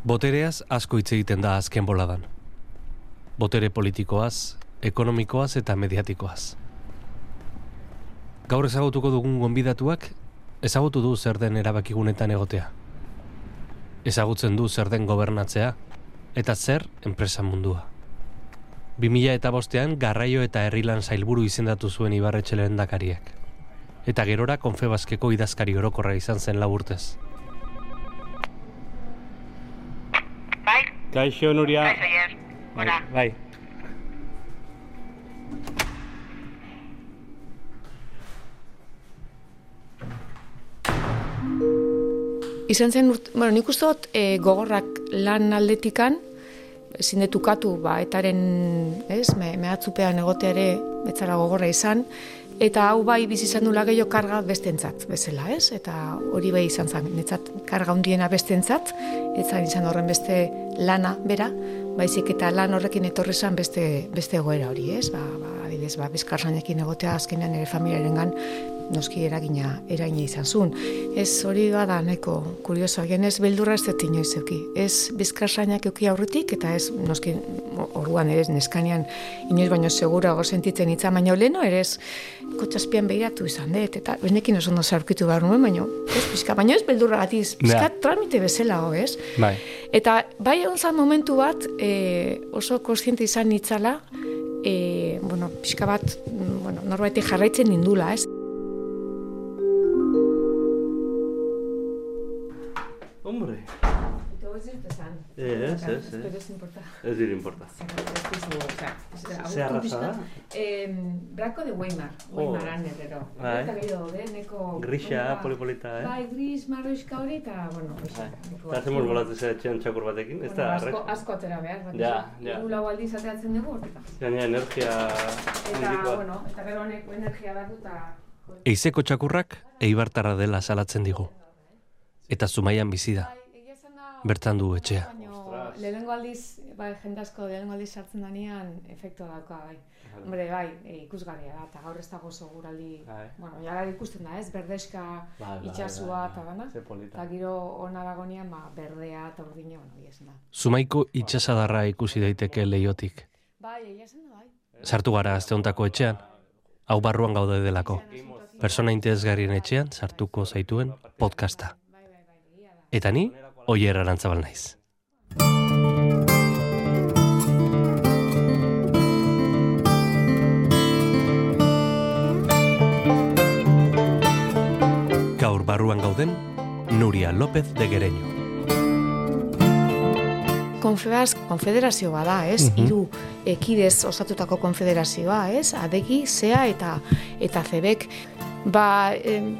Botereaz asko hitz egiten da azken boladan. Botere politikoaz, ekonomikoaz eta mediatikoaz. Gaur ezagutuko dugun gonbidatuak ezagutu du zer den erabakigunetan egotea. Ezagutzen du zer den gobernatzea eta zer enpresa mundua. 2000 eta bostean garraio eta herrilan zailburu izendatu zuen ibarretxe lehendakariak. Eta gerora konfebazkeko idazkari orokorra izan zen laburtez. Bai, Kaixo, Nuria. bai, Xavier. Hola. Bai. Izan zen, urt, bueno, nik uste dut e, gogorrak lan aldetikan, ezin dut ukatu, ba, etaren, ez, me, mehatzupean egotea ere, etzara gogorra izan, eta hau bai bizi izan dula gehiago karga bestentzat, bezala, ez? Eta hori bai izan zen, netzat karga hundiena bestentzat, etzan izan horren beste lana, bera, baizik eta lan horrekin etorri zen beste, beste egoera hori, ez? Ba, ba, adibidez, ba, bizkarsainekin egotea azkenean ere familiarengan noski eragina, eragina izan zuen. Ez hori bada nahiko kuriosoa, genez beldurra ez dut inoiz euki. Ez bizkarsainak euki aurretik, eta ez noski orduan ere ez neskanean inoiz baino segurago sentitzen hitza, baina leno ere ez kotxaspian behiratu izan dut, eta benekin oso ondo zaurkitu behar nuen, baina ez pizka, baina ez beldurra gatiz, pizka Ja. tramite bezala, ho, ez? Bai. Eta bai egon zan momentu bat e, oso kontziente izan nitzala, e, bueno, pixka bat, mm, bueno, norbaitek jarraitzen nindula, ez? Ez, ez, ez. Ez dira importa. Ze arraza da? Branco de Weimar, Weimaran errero. Bai. Eta gero, de, neko... Grisa, polipolita, eh? Bai, gris, marroiska hori, eta, bueno, Bai. Eta hacemos bolatzen zera etxean txakur batekin, ez da, asko, arre- asko atera behar, bat. Ja, ja. Hiru lau aldiz ateratzen dugu, hortik. gainera energia Eta, bueno, eta gero honek energia du, eta... Eizeko txakurrak eibartarra dela salatzen digu. Eta zumaian bizi da. Bertan du etxea. Lehenengo aldiz, bai, jendazko lehenengo aldiz sartzen danean, efektua dauka, bai. Hombre, bai, e, ikusgarria da, eta gaur ez dago seguraldi, Bai. bueno, jara ikusten da, ez, berdeska, Bai, bai, itxasua, bai, eta polita. Eta giro ona dagonean, ba, berdea eta urdina, bueno, egia esan da. Zumaiko itxasadarra ikusi daiteke leiotik. Bai, egia esan da, bai. Sartu gara azte hontako etxean, hau barruan gaude delako. Persona interesgarrien etxean sartuko zaituen podcasta. Eta ni, oier arantzabal naiz. Gaur barruan gauden, Nuria López de Gereño. Konfebaz, konfederazio bada, ez? Hiru ekidez osatutako konfederazioa, ez? Adegi, zea eta eta zebek. Ba, em,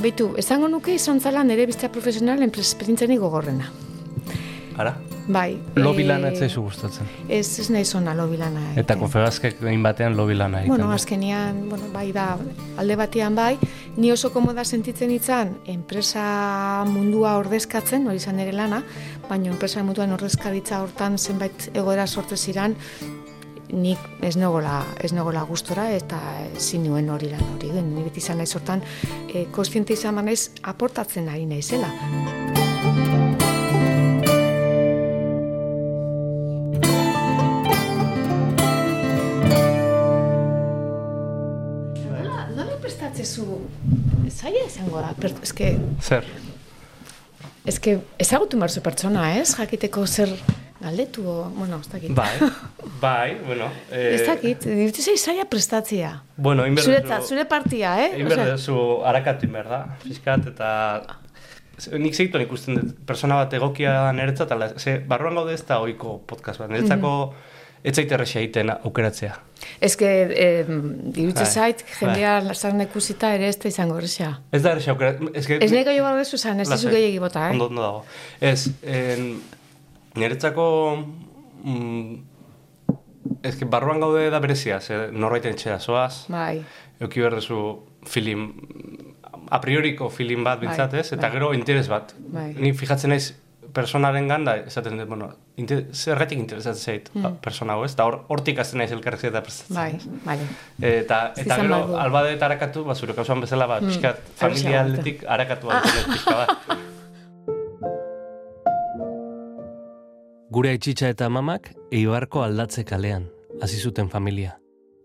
beitu, esango nuke izan zala nire biztea profesional enpresperintzenik gogorrena. Ara? Bai. Lobi eh, lana ez zaizu gustatzen. Ez, ez nahi zona lobi lana. Eta egiten. konfebazkek egin batean lobi lana egiten. Bueno, azkenian, bueno, bai da, alde batean bai, ni oso komoda sentitzen itzan, enpresa mundua ordezkatzen, hori izan ere lana, baina enpresa munduan ordezkaritza hortan zenbait egoera sortze ziran, nik ez negola, ez negola gustora eta ezin nuen hori lan hori egin. Ni beti izan naiz hortan, e, kontziente izan banaiz aportatzen ari naizela. Prestatzezu, zaila izango da, per, eske, Zer? eske ezagutu marzu pertsona, ez? Jakiteko zer galdetu, o, bueno, ez dakit. Bai, bai, bueno. Eh, Ez dakit, dirutu zei zaila prestatzea. Bueno, inberdezu... Zuretzat, zure partia, eh? Inberdezu harakatu inber da, fiskat, eta nik segituan ikusten dut, persona bat egokia da niretzat, ala, ze, barruan gaude ez da oiko podcast bat, niretzako Mhm. Ez zaite erresa egiten aukeratzea. eske, eh, dirutze Bai, zait, jendea lasarren ikusita ere ez da izango erresa. Ez da erresa aukeratzea, ez que... Ez nahi gehiago gara dezu zan, ez dizu gehiagi bota, eh? Ondo, ondo dago. Ez, en, niretzako... Mm, ez que barruan gaude da berezia, ze norbaiten etxera zoaz, Bai, Euki berrezu film, a prioriko film bat bintzat Bai, ez, eta bai. gero interes bat. Bai. Ni fijatzen naiz personaren ganda, esaten dut, bueno, inter, zergatik interesatzen zait Mm. persona hau, ez? Eta hor, hortik azten naiz elkarrezketa eta prestatzen. bai, bai. Eta, eta gero, albade eta harakatu, ba, zure kasuan bezala, ba, Mm, pixkat, familia aldetik harakatu bat, ah. pixka bat. Gure etxitxa eta mamak Eibarko aldatze kalean, hasi zuten familia.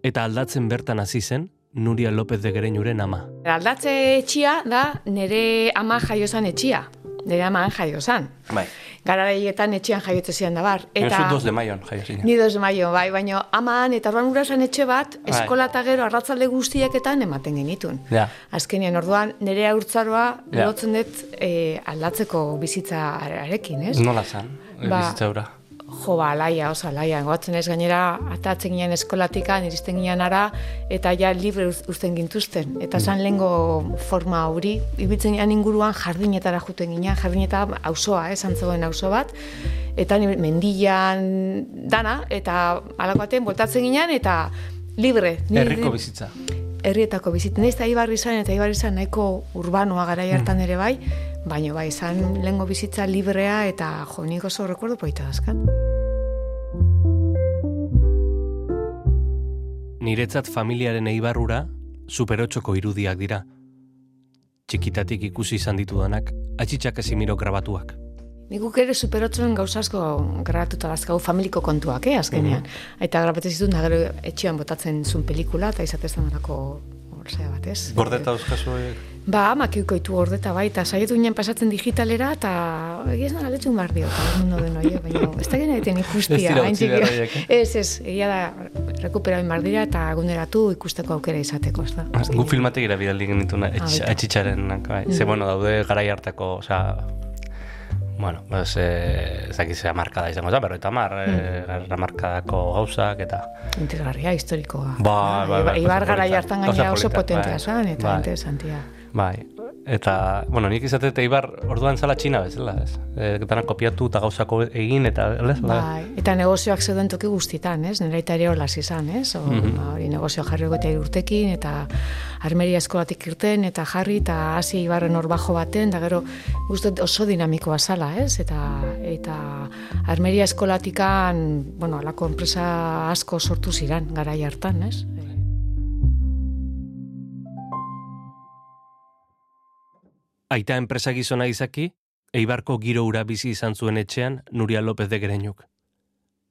Eta aldatzen bertan hasi zen Nuria López de Gereñuren ama. Aldatze etxia da nire ama jaiozan etxia. Nire ama jaiozan. Bai. Garaietan etxean jaiotze zian da bar. Eta... Zu dos de maion, jaio zinen. Ni dos de maio, bai, baina amaan eta orduan urasan etxe bat, Bai. eskola eta gero arratzalde guztieketan ematen genitun. Ja. Azkenean orduan nire haurtzaroa Ja. lotzen dut eh, aldatzeko bizitzarekin, ez? Nola zan, Ba. bizitza? Jo, ba, alaia, oso alaia. Goatzen ez gainera, atatzen ginen eskolatikan, iristen ginen ara, eta ja libre uz- uzten gintuzten. Eta zan lehengo forma hori, ibiltzen ginen inguruan jardinetara juten ginen, jardineta auzoa, eh, zegoen auzo bat, eta mendian dana, eta alako baten, voltatzen ginen, eta libre. Herriko bizitza. herrietako bizitzen naiz, eta ibarri izan, eta ibarri izan nahiko urbanoa gara hartan ere bai, baina bai, izan lehengo bizitza librea, eta jo, nik oso rekuerdo poita dazkat. Niretzat familiaren eibarrura superotxoko irudiak dira. Txikitatik ikusi izan ditudanak, atxitxak ezimiro grabatuak. Nik guk ere superotzen gauzasko grabatuta dazkau familiko kontuak, eh, azkenean. Eta grabatzen zituen, gero etxean botatzen zuen pelikula, eta izatezen dalako orzea bat, ez? Gordeta euskazu? Ba, amak eukoitu gordeta bai, eta saietu ginen pasatzen digitalera, eta egia ez nara letxun behar dio, eta mundo den oie, baina ez da gena eten ikustia. Ez horiek, Ez, ez, egia da, rekupera behar dira, eta eguneratu ikusteko aukera izateko, ez da. Gu filmatik bidali genituna etx, baita. etxitxaren, bai. Ze, bueno, daude garai hartako, osea, bueno, eh, ez dakiz markada izango pero eta mar, eh, markadako gauzak, eta... Interesgarria, historikoa. Bai, bai, bai, Ibar gara jartan oso gainera oso potentea bai. zen, eta interesantia. Bai, eta, bueno, nik izate eta Ibar orduan zala txina bezala, ez? E, dana kopiatu eta gauzako egin, eta, ez? Bai, eta negozioak zeuden toki guztitan, ez? Nera eta ere holas izan, ez? O, Mhm. ba, hori negozio jarri eta urtekin, eta armeria eskolatik irten, eta jarri, eta hasi ibarren orbajo baten, da gero guztot oso dinamikoa zala, ez? Eta, eta armeria eskolatikan, bueno, alako enpresa asko sortu ziran, garai hartan, ez? Aita enpresa gizona izaki, Eibarko giro ura bizi izan zuen etxean Nuria López de Gereñuk.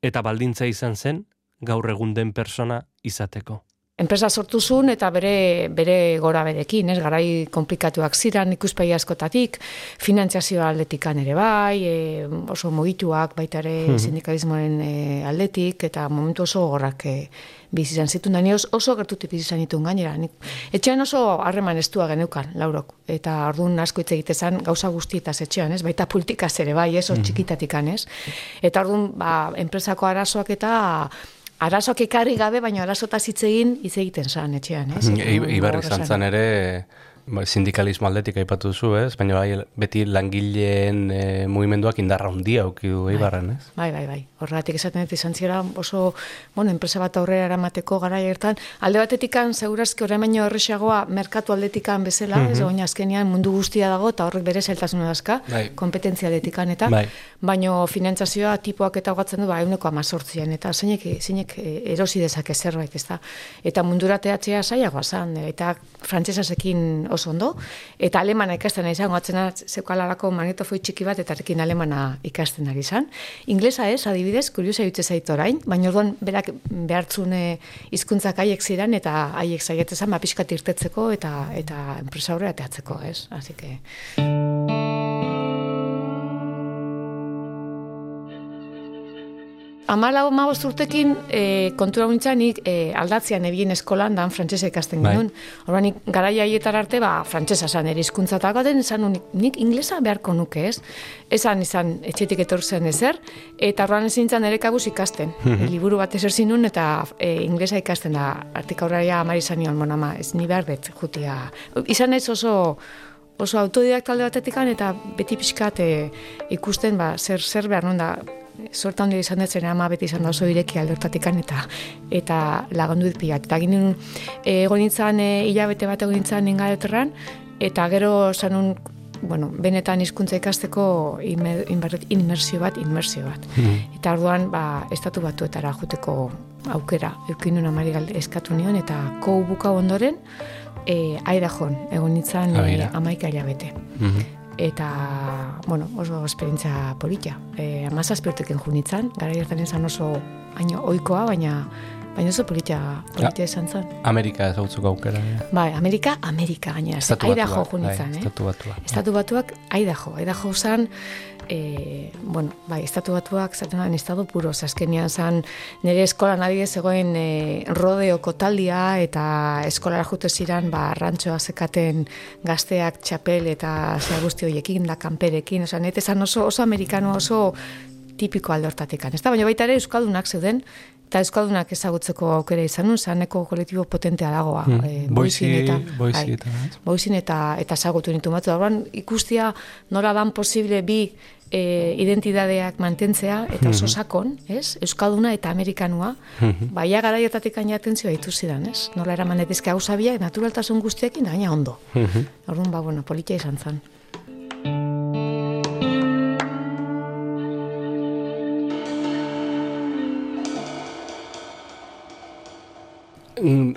Eta baldintza izan zen, gaur egun den persona izateko. enpresa sortu zuen eta bere, bere gora berekin, ez, garai komplikatuak ziran ikuspegi askotatik, finantziazio aldetikan ere bai, e, oso mugituak baita ere sindikalismoaren e, aldetik, eta momentu oso gorrak e, bizi izan zituen, da oso gertutik bizi izan dituen gainera. Nik, etxean oso harreman estua geneukan, laurok, eta orduan asko hitz egitezan gauza guztietaz etxean, ez, baita politikaz ere bai, ez, hor txikitatikan, ez. Eta orduan, ba, enpresako arazoak eta arazoak ekarri gabe, baina arazotaz hitz egin hitz egiten zan etxean, ez? Eta I- Ibar gogorra izan zen ere, ba, sindikalismo aldetik aipatu duzu, ez? Baina bai, beti langileen e, mugimenduak indarra handia auki du Eibarren, ez? Bai, bai, bai. Horregatik esaten dut izan zira oso, bueno, enpresa bat aurrera eramateko gara hartan. Alde batetikan, segurazki orain baino erresagoa merkatu aldetikan bezala, ez baina azkenean mundu guztia dago, eta horrek bere zailtasuna dazka, Bai. kompetentzia aldetikan eta, Bai. baino finantzazioa tipoak eta gatzen du, ba, euneko amazortzian, eta zeinek, zeinek eh, erosi dezake zerbait, ez da. Eta mundura teatzea zailagoa zan, eta frantsesasekin oso ondo, eta alemana ikasten ari zan, gatzena zeukalarako magnetofoi txiki bat, eta erekin alemana ikasten ari zan. Inglesa ez, adibidez, kuriosa jutze zait orain, baina orduan berak behartzune hizkuntzak haiek ziren, eta haiek zaietezan, ba, pixkat irtetzeko, eta, eta enpresa horre ateatzeko, ez? Así que... Amala amabost urtekin e, kontura nik e, aldatzean ebien eskolan dan frantsesa ikasten Bai. genuen. Orduan nik garaia arte ba frantsesa san ere hizkuntza eta gaten esan nun, nik inglesa beharko nuke, ez? Esan izan etxetik etor zen ezer eta orduan ezin nintzen ere kabuz ikasten. E, liburu bat eser zinun eta e, inglesa ikasten da. Artik aurraria amari zanion, monama, ez ni behar bet jutia. Izan ez oso oso autodidakta alde batetikan eta beti pixkat e, ikusten ba, zer, zer behar non da sorta handia izan dut ama beti izan da oso ireki alde hortatikan eta eta lagundu dit pilat. Eta ginen e, egon nintzen e, hilabete bat egon nintzen ingalaterran eta gero sanun bueno, benetan hizkuntza ikasteko inmer, inmersio bat, inmersio bat. Eta orduan, ba, estatu batuetara joteko aukera, eukin nuen amari eskatu nion, eta kou buka ondoren, e, aira jon, egon nintzen Ah, e, amaika hilabete. Mhm. Eta, bueno, oso esperientzia polita. E, amazazpi urteken junitzen, gara hartan izan oso haino oikoa, baina baina oso polita, polita izan zen. Amerika ezautzuk aukera. eh? Bai, Amerika, Amerika gainera. Estatu Aidaho batuak, junitzen, bai, eh? Estatu batuak. Estatu batuak, Aidaho. Aidaho zan, e, bueno, bai, estatu batuak, zaten nuen, estado puro, azkenean zan, nire eskolan adibidez zegoen e, rodeoko taldia, eta eskolara jute ziren, ba, rantxoa zekaten gazteak txapel eta zea guzti horiekin, da kanperekin, oza, nete zan oso, oso amerikano, oso tipiko alde hortatikan. Ez da, baina baita ere Euskaldunak zeuden, eta Euskaldunak ezagutzeko aukera izan nun, zaneko kolektibo potentea dagoa. Hmm. e, Boizin eta, bai, eta? Boizin eta, eta ezagutu nitu batu. Orduan, ikustia nola dan posible bi e, identidadeak mantentzea, eta oso sakon, ez? Euskalduna eta Amerikanua, baia garaietatik aina atentzioa ditu zidan, ez? Nola eraman etizke hau zabiak, naturaltasun guztiekin, gaina ondo. Orduan, ba, bueno, politia izan zen.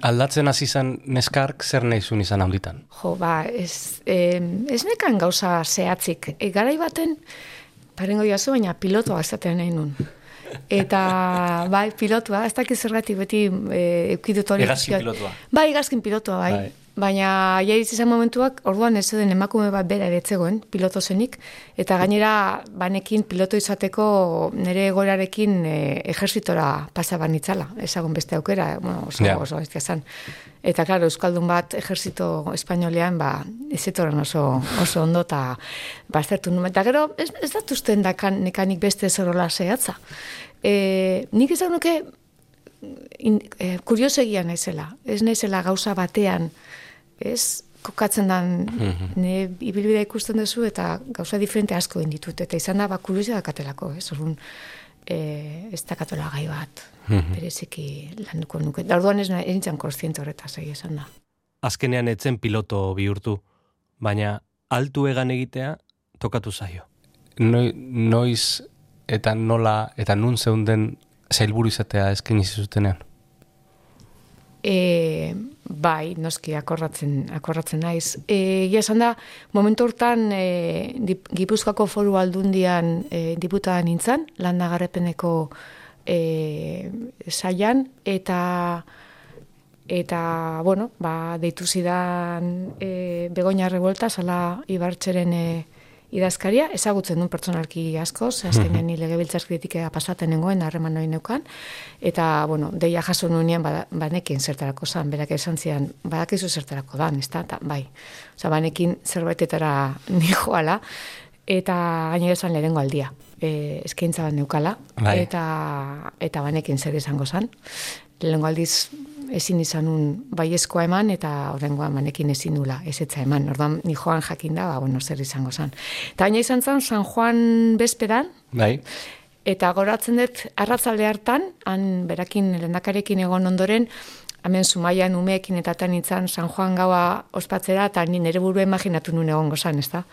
Aldatzen hasi izan neskark zer nahi zuen izan handitan. Jo, ba, ez, eh, ez nekan gauza zehatzik. E, garai baten, parengo jazu, baina pilotoa esaten nahi nun. Eta, bai, pilotua, ez dakit zergatik beti e, eukidut hori. Hegazkin pixkat. pilotua. Bai, hegazkin pilotua, bai. Bai. Baina, ja izan momentuak, orduan ez den emakume bat bera ere etzegoen, piloto zenik, eta gainera, banekin piloto izateko nire egoerarekin e, ejerzitora pasaban itzala, ezagun beste aukera, bueno, oso, Ja. oso bestia zen. Eta, klaro, Euskaldun bat ejerzito espainolean, ba, ez zetoren oso, oso ondo, eta baztertu nuen. Eta gero, ez, ez dut usten dakan nekanik beste zorola zehatza. E, nik izan nuke, in, e, kuriosegia naizela. Ez naizela gauza batean, ez, kokatzen dan, ne ibilbidea ikusten duzu eta gauza diferente asko egin ditut. Eta izan da, ba, kuriosia dakatelako, ez, orduan, e, ez dakatola gai bat, bereziki landuko nuke. Da, orduan ez na- ez nintzen konstiente horretaz, esan da. Azkenean etzen piloto bihurtu, baina altu egan egitea tokatu zaio. Noi, noiz eta nola eta nun zeunden zailburu izatea eskin zutenean. E, bai, noski akorratzen, akorratzen naiz. E, egia esan da, momentu hortan e, dip, Gipuzkoako foru aldundian e, diputada nintzen, landagarrepeneko e, saian, eta eta, bueno, ba, deitu zidan e, Begoña Revuelta, sala Ibartxeren e, idazkaria, ezagutzen duen pertsonalki askoz, azkenean ni legebiltzarkritik pasaten nengoen, harreman hori neukan, eta, bueno, deia jaso nuenean bada- banekin zertarako zan, berak esan zian, badakizu zertarako dan, ez da, bai, Osa, banekin zerbaitetara nijoala, eta gainera esan lehenengo aldia, e, eskaintza bat neukala, Bai. eta, eta banekin zer izango zan. Lehenengo aldiz ezin izan un baiezkoa eman eta horrengoan manekin ezin nula ezetza eman. Orduan ni joan jakin da, ba, bueno, zer izango zan. Eta gaina izan zan San Juan bezperan, Bai? eta goratzen dut arratzalde hartan, han berakin lehendakarekin egon ondoren, hemen Zumaian umeekin eta tan itzan San Juan gaua ospatzera, eta ni nire burua imaginatu nuen egongo zan, ez da?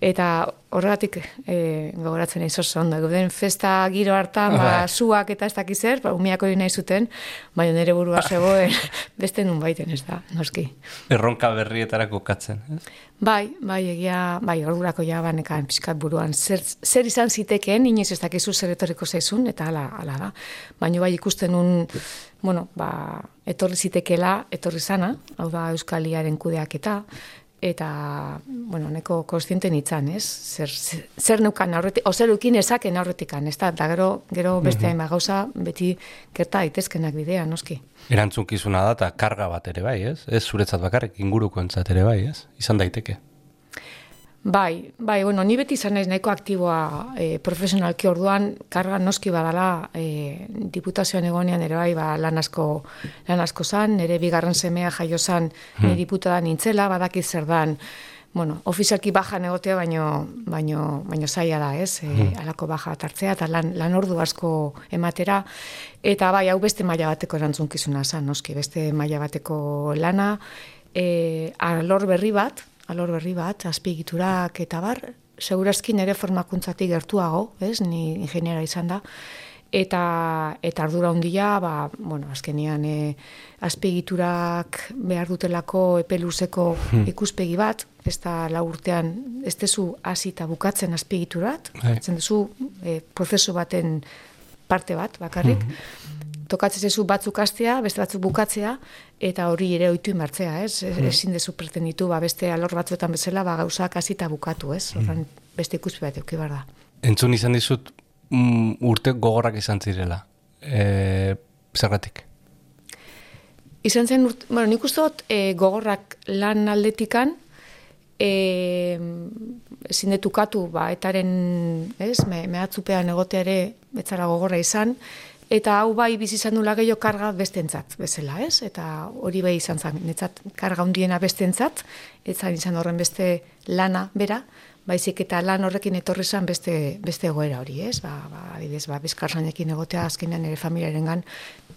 Eta horregatik e, gogoratzen naiz oso ondo. Guden festa giro hartan, ba, Bai. suak eta ez dakiz zer, ba, umeak hori nahi zuten, baina nire burua zegoen beste nun baiten, ez da, noski. Erronka berrietarako katzen, ez? Bai, bai, egia, bai, ordurako ja banekan pixkat buruan. Zer, zer izan zitekeen, inoiz ez dakizu zer etorriko zaizun, eta hala, hala da. Baina bai ikusten un, bueno, ba, etorri zitekela, etorri zana, hau da Euskaliaren kudeaketa, eta, bueno, neko konstiente nintzen, ez? Zer, zer, zer neukan aurretik, o zer ezaken aurretikan, ez da? Eta gero, gero beste hainbat gauza, beti gerta daitezkenak bidea, noski. Erantzunkizuna da eta karga bat ere bai, ez? Ez zuretzat bakarrik inguruko entzat ere bai, ez? Izan daiteke. Bai, bai, bueno, ni beti izan naiz nahiko aktiboa e, profesionalki. Orduan, karga noski badala e, diputazioan egonean ere bai, ba, lan asko, lan asko zan, nire bigarren semea jaio zan, ni diputada nintzela, badaki zer dan, bueno, ofizialki bajan egotea, baino, baino, baino zaila da, ez? E, alako baja bat hartzea, eta lan, lan ordu asko ematera, eta bai, hau beste maila bateko erantzunkizuna zan, noski, beste maila bateko lana, e, alor berri bat, alor berri bat, azpiegiturak eta bar, segurazki nire formakuntzatik gertuago, ez, ni ingeniera izan da, eta, eta ardura handia, ba, bueno, azkenian e, azpiegiturak behar dutelako epe luzeko ikuspegi bat, ez da lau urtean ez dezu hasi eta bukatzen azpigiturat, Bai. ez duzu e, prozesu baten parte bat, bakarrik, tokatzen zezu batzuk hastea, beste batzuk bukatzea, eta hori ere ohitu inbartzea, ez? Ez- Ezin dezu pretenditu, ba, beste alor batzuetan bezala, ba, gauzak hasi eta bukatu, ez? Horren beste ikuspi bat euki da. Entzun izan dizut mm, urte gogorrak izan zirela. E, zergatik? Izan zen, urt, bueno, nik uste dut e, gogorrak lan aldetikan, e, ezin detukatu, ba, etaren, ez, me, mehatzupean egoteare betzara gogorra izan, eta hau bai bizi izan nula gehiago karga bestentzat bezala, ez? Eta hori bai izan zen, netzat karga hundiena bestentzat, ez zan izan horren beste lana bera, baizik eta lan horrekin etorri zen beste, beste egoera hori, ez? Ba, ba, adibidez, ba, bizkarsainekin egotea azkenean ere familiarengan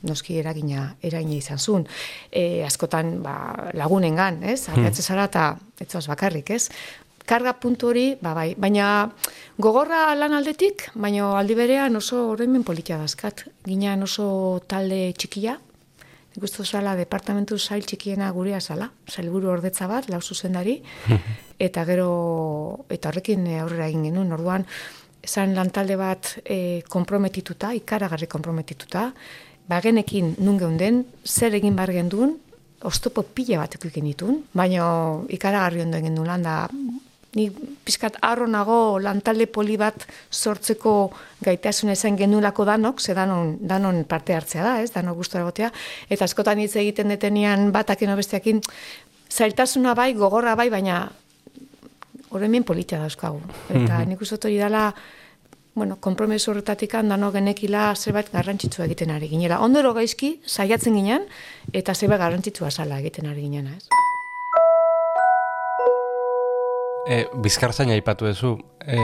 noski eragina, eragina izan zuen. E, askotan ba, lagunengan, ez? Argatze zara eta etzoaz bakarrik, ez? Karga puntu hori, ba, bai, baina gogorra lan aldetik, baina aldi berean oso oroimen politia dazkat. Ginean oso talde txikia, nik uste zala departamentu zail txikiena gurea zala, zailburu ordetza bat, lau zuzendari, eta gero, eta horrekin eh, aurrera egin genuen, orduan, esan lantalde bat e, komprometituta, ikaragarri komprometituta, bagenekin nun geunden, zer egin bar genduen, oztopo pila bat ekuiken ditun, baina ikaragarri ondo egin du lan da, ni pizkat arro nago lantalde poli bat sortzeko gaitasuna izan genulako danok, ze danon, danon parte hartzea da, ez, danok gustora egotea, eta askotan hitz egiten detenian batakin besteakin, zailtasuna bai, gogorra bai, baina horremen politia dauzkagu. Eta nik uste dut hori dela, bueno, kompromesu horretatik dano genekila zerbait garrantzitsua egiten ari ginela. Ondoro gaizki, saiatzen ginen, eta zerbait garrantzitsua zala egiten ari ginen, ez? E, bizkartzaina aipatu duzu, e,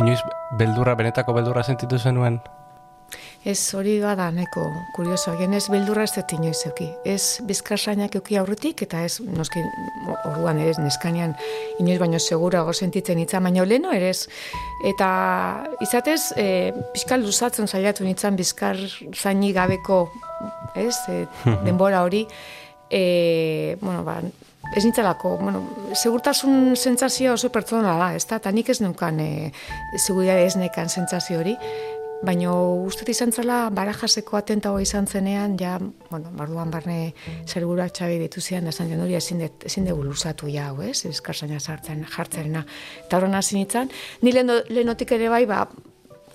inoiz beldurra, benetako beldurra sentitu zenuen? Ez hori bada neko kurioso, gen ez beldurra ez dut inoiz euki. Ez bizkarsainak euki aurretik, eta ez, noski, orduan ere, neskanean inoiz baino segurago sentitzen itza, baino leno ere ez. Eta izatez, e, pixkal luzatzen saiatu nintzen bizkar zaini gabeko, ez, e, denbora hori, e, bueno, ba, ez nintzelako, bueno, segurtasun sentsazioa oso pertsona da, ez da, eta nik ez neukan e, seguridade ez nekan sentsazio hori, Baina uste izan zela barajaseko atentagoa izan zenean, ja, bueno, barduan barne zerburak txabi ditu zian, esan zen hori ezin de- ezin dugu luzatu ja, ez, eskarzaina sartzen, jartzerena. Eta horren hasi nintzen, ni leheno- lehenotik ere bai, ba,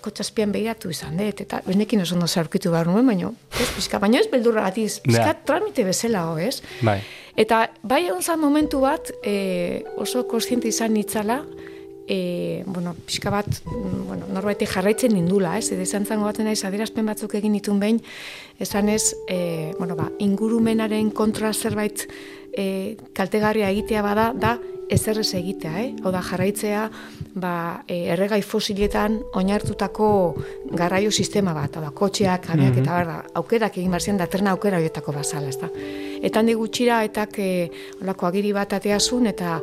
kotxazpian behiratu izan dut, eta ez nekin oso ondo zaurkitu behar nuen, baina, ez, pizka, baina ez beldurra gatiz, pizka tramite bezala, ho, ez? Bai. Eta bai egon zan momentu bat, e, oso kontziente izan nitzala, e, bueno, pixka bat, mm, bueno, norbait jarraitzen nindula, ez? Edo izan zango baten naiz, adierazpen batzuk egin ditun behin, esan ez, e, bueno, ba, ingurumenaren kontra zerbait e, kaltegarria egitea bada, da ezerrez egitea, eh? Hau da, jarraitzea, ba, e, erregai fosiletan oinartutako garraio sistema bat, hau da, kotxeak, kameak, eta berda, aukerak egin ziren, da trena aukera horietako bazala, ez da. Eta handi gutxira, etak e, olako agiri bat ateazun, eta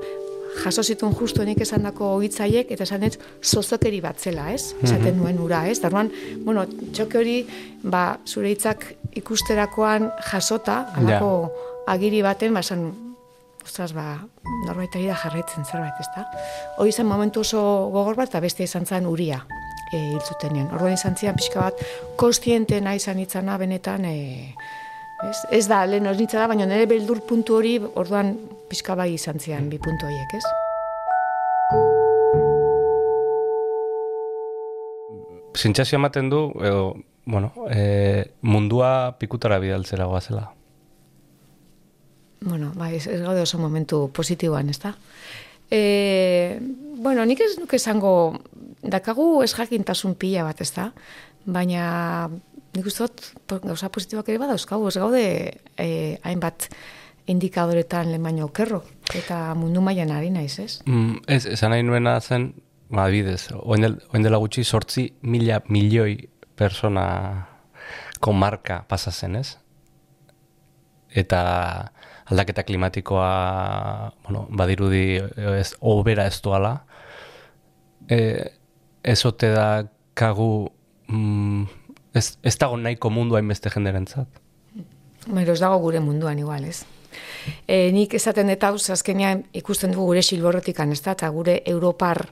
jaso zituen justu nik esandako hitzaiek eta esan dut zozokeri bat zela, ez? Esaten nuen ura, ez? Darduan, bueno, txoke hori, ba, zure hitzak ikusterakoan jasota, alako agiri baten, ba, esan, ostras, ba, norbait ari da jarraitzen zerbait, ez da? Hori zen momentu oso gogor bat, eta beste izan zen uria e, hiltzutenean. Orduan izan zian pixka bat, kostientena izan itzana benetan, e, ez, ez da, lehen hori da, baina nire beldur puntu hori, orduan pixka bai izan zian, bi puntu horiek, ez? Sentsazio ematen du, edo, bueno, e, mundua pikutara bidaltzera goazela. Bueno, bai, ez, ez gaude oso momentu positiboan, ez da? E, bueno, nik ez nuke esango, dakagu ez jakintasun pila bat, ez da? Baina, nik uste dut, gauza positiboak ere badauzkagu, ez gaude e, hainbat indikadoretan lehen baino okerro, eta mundu mailan ari naiz, ez? Mm, ez, esan nahi nuena zen, ba, bidez, oen, del, oen dela gutxi sortzi mila milioi persona komarka pasa zen, ez? Eta aldaketa klimatikoa, bueno, badirudi ez, obera ez doala, e, ez ote da kagu, mm, ez, ez dago nahiko mundu hainbeste jenderentzat. Pero ez dago gure munduan igual, ez? E, nik esaten eta hau, azkenean ikusten dugu gure silborretikan, ez da, eta gure Europar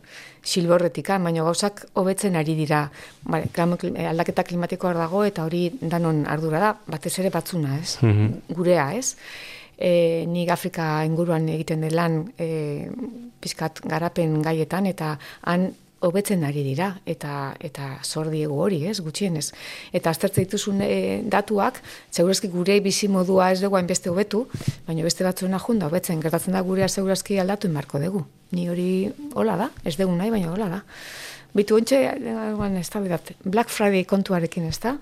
silborretikan, baina gauzak hobetzen ari dira. Bale, eh, aldaketa klimatikoa dago eta hori danon ardura da, batez ere batzuna, ez? Gurea, ez? E, nik Afrika inguruan egiten den lan e, pizkat garapen gaietan eta han hobetzen ari dira eta eta zor diegu hori, ez, gutxienez. Eta aztertze dituzun e, datuak, segurazki gure bizi modua ez dugu hainbeste hobetu, baina beste batzuena junda hobetzen gertatzen da gurea segurazki aldatu inbarko dugu. Ni hori hola da, ez dugu nahi, baina hola da. Bitu ez da, Black Friday kontuarekin, ez da?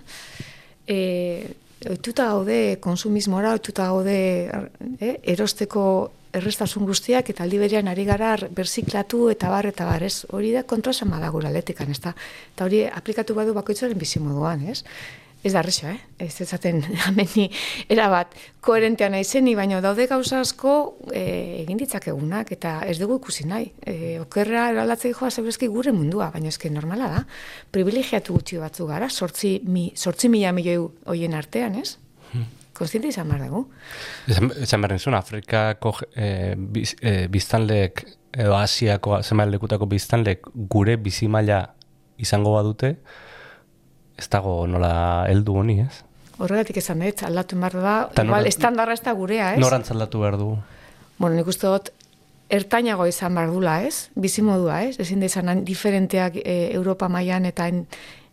E, oituta gaude konsumismora, oituta gaude eh, erosteko errestasun guztiak eta aldi berean ari gara berziklatu eta bar eta bar, ez? Hori da kontrasama da gura letikan, ez da? Eta hori aplikatu badu bakoitzaren bizimoduan, ez? Ez da arrexo, eh? Ez ezaten ameni erabat koherentea nahi zeni, baina daude gauza asko e, egin ditzakegunak eta ez dugu ikusi nahi. E, okerra eralatzei joa zebrezki gure mundua, baina eske normala da. Privilegiatu gutxi batzu gara, sortzi, mi, sortzi mila milioi hoien artean, ez? Konstiente izan behar dugu. Esan behar nizun, Afrikako e, biz, e, biztanleek edo Asiako zenbait lekutako biztanleek gure bizimaila izango badute, ez dago nola heldu honi, ez? Horregatik esan dut, aldatu behar da, Ta nora- igual, estandarra ez da gurea, ez? Norantz aldatu behar du. Bueno, nik uste dut, ertainago izan behar dula, ez? Bizimodua, ez? Ezin da izan diferenteak e, Europa mailan eta en,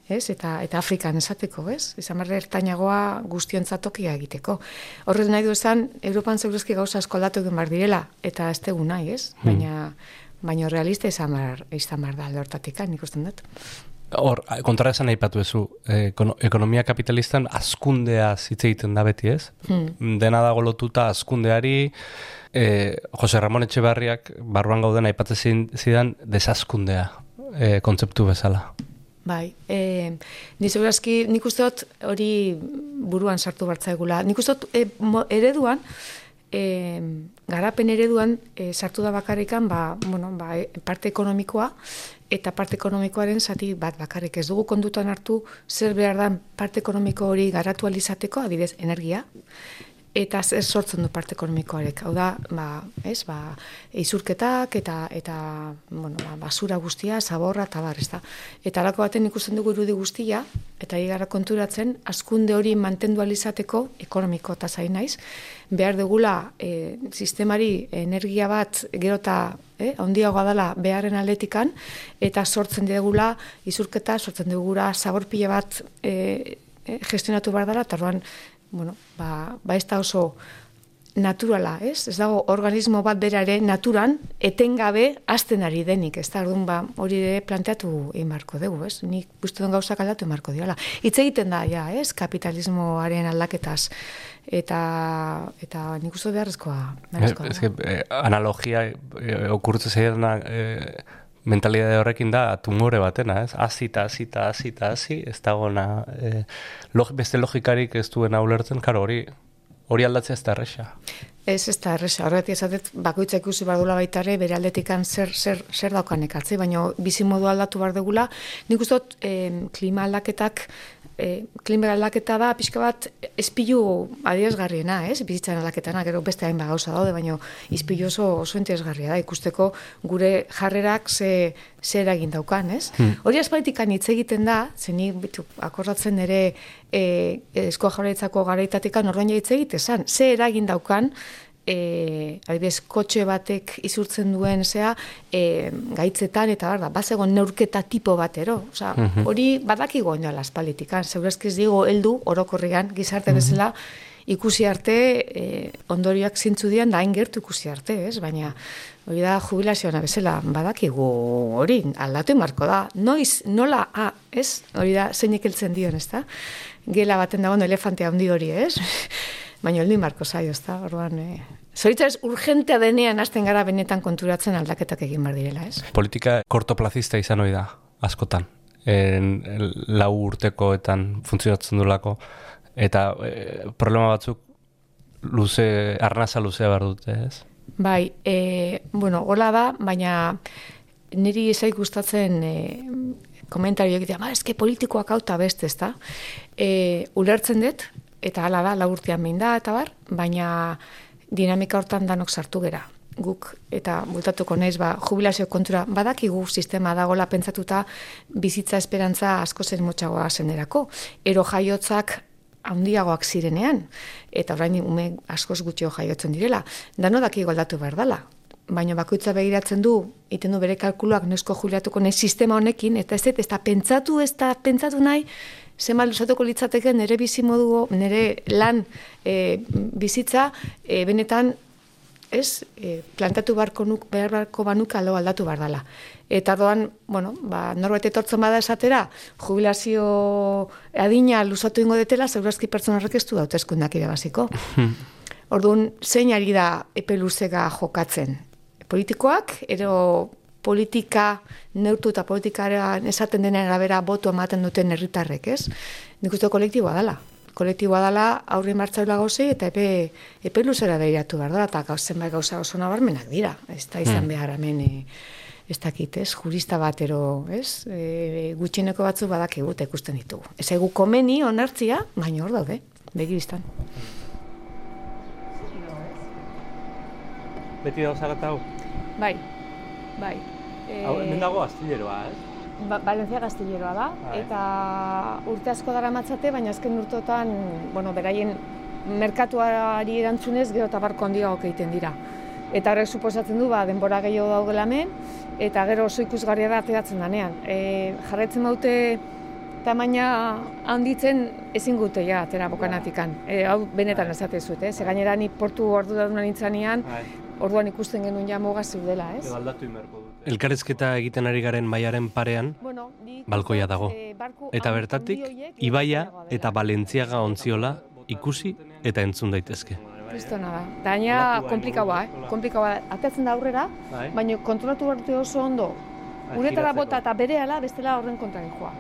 ez? Eta, eta Afrikan esateko, ez? Izan behar ertainagoa guztiontzat tokia egiteko. Horrez nahi du esan, Europan zeurezki gauza asko aldatu egin behar direla, eta ez tegu nahi, ez? Baina, baina realista izan behar, izan behar da alde hortatik, nik usten dut. Hor, kontra esan aipatu ezu, ekono, ekonomia kapitalistan azkundea hitz egiten da beti, ez? Dena dago lotuta azkundeari, e, Jose Ramon Etxebarriak barruan gauden aipatzen zidan desazkundea e, kontzeptu bezala. Bai, e, ni segurazki, nik uste dut hori buruan sartu bartzaigula. Nik uste dut e, mo- ereduan, e, garapen ereduan e, sartu da bakarrikan, ba, bueno, ba, parte ekonomikoa, eta parte ekonomikoaren zati bat bakarrik. Ez dugu kondutan hartu zer behar dan parte ekonomiko hori garatu alizateko, adibidez, energia, eta zer sortzen du parte ekonomikoarek. Hau da, ba, ez, ba, izurketak eta eta bueno, ba, basura guztia, zaborra eta bar, ezta. Eta alako baten ikusten dugu irudi guztia eta gara konturatzen askunde hori mantendu alizateko ekonomiko eta zain naiz, behar dugula e, sistemari energia bat gero eta eh, handiagoa dela beharren atletikan eta sortzen dugula izurketa, sortzen dugula zabor pila bat e, e, gestionatu behar dela, eta bueno, ba, ba ez da oso naturala, ez? Ez dago organismo bat bera ere naturan etengabe azten ari denik, ez da, orduan, ba, hori ere planteatu beharko dugu, ez? Nik uste duen gauzak aldatu beharko diola. Hitz egiten da, ja, ez? Kapitalismoaren aldaketaz eta eta nik uste beharrezkoa. beharrezkoa Ez da. que, eh, analogia eh, okurtze zaidana eh, mentalidade horrekin da tumore batena, ez? Azita, azita, azita, hazi, ez dagoena eh, log, beste logikarik ez duena ulertzen, karo hori hori aldatzea ez da erresa. Ez, ez da, erresa, horretik esatet, bakoitza ikusi behar dula baita ere, bere aldetikan zer, zer, zer daukan ekatze, baina bizimodu aldatu behar dugula. Nik uste dut, em, klima aldaketak, e, klima aldaketa da, pixka bat, espilu adierazgarriena, ez? Bizitzan aldaketana, gero beste hainbat gauza daude, baina izpilu oso, oso interesgarria da, ikusteko gure jarrerak ze, ze eragin daukan, ez? Hori aspalitikan hitz egiten da, zeni bitu, akordatzen ere e, esko jarraitzako garaitatikan ordaina hitz egitezan, ze eragin daukan, e, adibidez, kotxe batek izurtzen duen zea, e, gaitzetan eta bar da, bazegon neurketa tipo batero. Osea, hori badakigo oinala aspalitikan, zeurezki ez digo heldu orokorrian gizarte bezala ikusi arte e, ondorioak zintzu dian da hain gertu ikusi arte, ez? Baina hori da jubilazioa bezala badakigu hori aldatu marko da. Noiz, nola, ah, ez? Hori da zeinek heltzen dion, ez da? Gela baten dagoen elefante handi hori, ez? Baina heldu marko zaio, ez da? Orduan, e, Zoritza urgentea denean hasten gara benetan konturatzen aldaketak egin behar direla, ez? Politika kortoplazista izan hori da, askotan. En, lau urtekoetan funtzionatzen dulako. Eta e, problema batzuk luze, arnaza luzea behar dute, ez? Bai, e, bueno, hola da, baina niri ezai gustatzen e, komentario egitea, ba, eske politikoak hauta beste, ezta? E, ulertzen dut, eta hala da, laurtean behin da, eta bar, baina dinamika hortan danok sartu gera. Guk, eta bultatuko naiz, ba, jubilazio kontura, badakigu sistema dagola pentsatuta bizitza esperantza asko zen motxagoa zenerako. Ero jaiotzak handiagoak zirenean, eta orain ume askoz gutxio jaiotzen direla. Dano daki goldatu behar dela. Baina bakoitza begiratzen du, iten du bere kalkuluak nesko juliatuko nahi sistema honekin, eta ez ez da pentsatu, ez da pentsatu nahi, zema luzatuko litzateke nire bizi modu, nire lan e, bizitza, e, benetan, ez, e, plantatu barko nuk, behar barko banuk aldo aldatu behar dela. Eta doan, bueno, ba, norbait etortzen bada esatera, jubilazio adina luzatu ingo detela, zeurazki pertsona horrek ez du dautezkundak irabaziko. Orduan, zein ari da epe luzega jokatzen? Politikoak, ero politika neurtu eta politikaren esaten denen arabera boto ematen duten herritarrek, ez? Nik uste kolektiboa dela. Kolektiboa dela aurri martzaula gozei eta epe, epe luzera behiratu behar da, eta gauzen bai gauza oso nabarmenak dira. Ez da izan Hmm. behar hemen, e, ez dakit, ez? Jurista batero, ez? E, gutxineko batzu badakigu eta ikusten ditugu. Ez egu komeni onartzia, baina hor daude, begiristan. Beti dago zarata hau. Bai, bai. E, Hau, hemen dago astilleroa, ez? Ba, Valencia Gastilleroa da, Bai. eta urte asko dara matzate, baina azken urtotan, bueno, beraien merkatuari erantzunez gero eta barko handiagoak egiten dira. Eta horrek suposatzen du, ba, denbora gehiago daugela hemen, eta gero oso ikusgarria da ateratzen danean. E, jarretzen baute tamaina handitzen ezin gute ja atera bokanatikan. E, hau benetan esate zuet, eh? Ze gainera ni portu ordu da nintzanean, Bai. orduan ikusten genuen ja muga zeudela, ez? aldatu inberko dute. Elkarrezketa egiten ari garen maiaren parean, Balkoia dago. eh, barku eta bertatik, Ibaia eta Balentziaga ontziola ikusi eta entzun daitezke. Kristona da. Gaina Olatu komplikaua, eh? Komplikaua da. Atetzen da aurrera, Bai. baina kontrolatu behar oso ondo. Uretara bota eta berehala bestela horren kontra joa.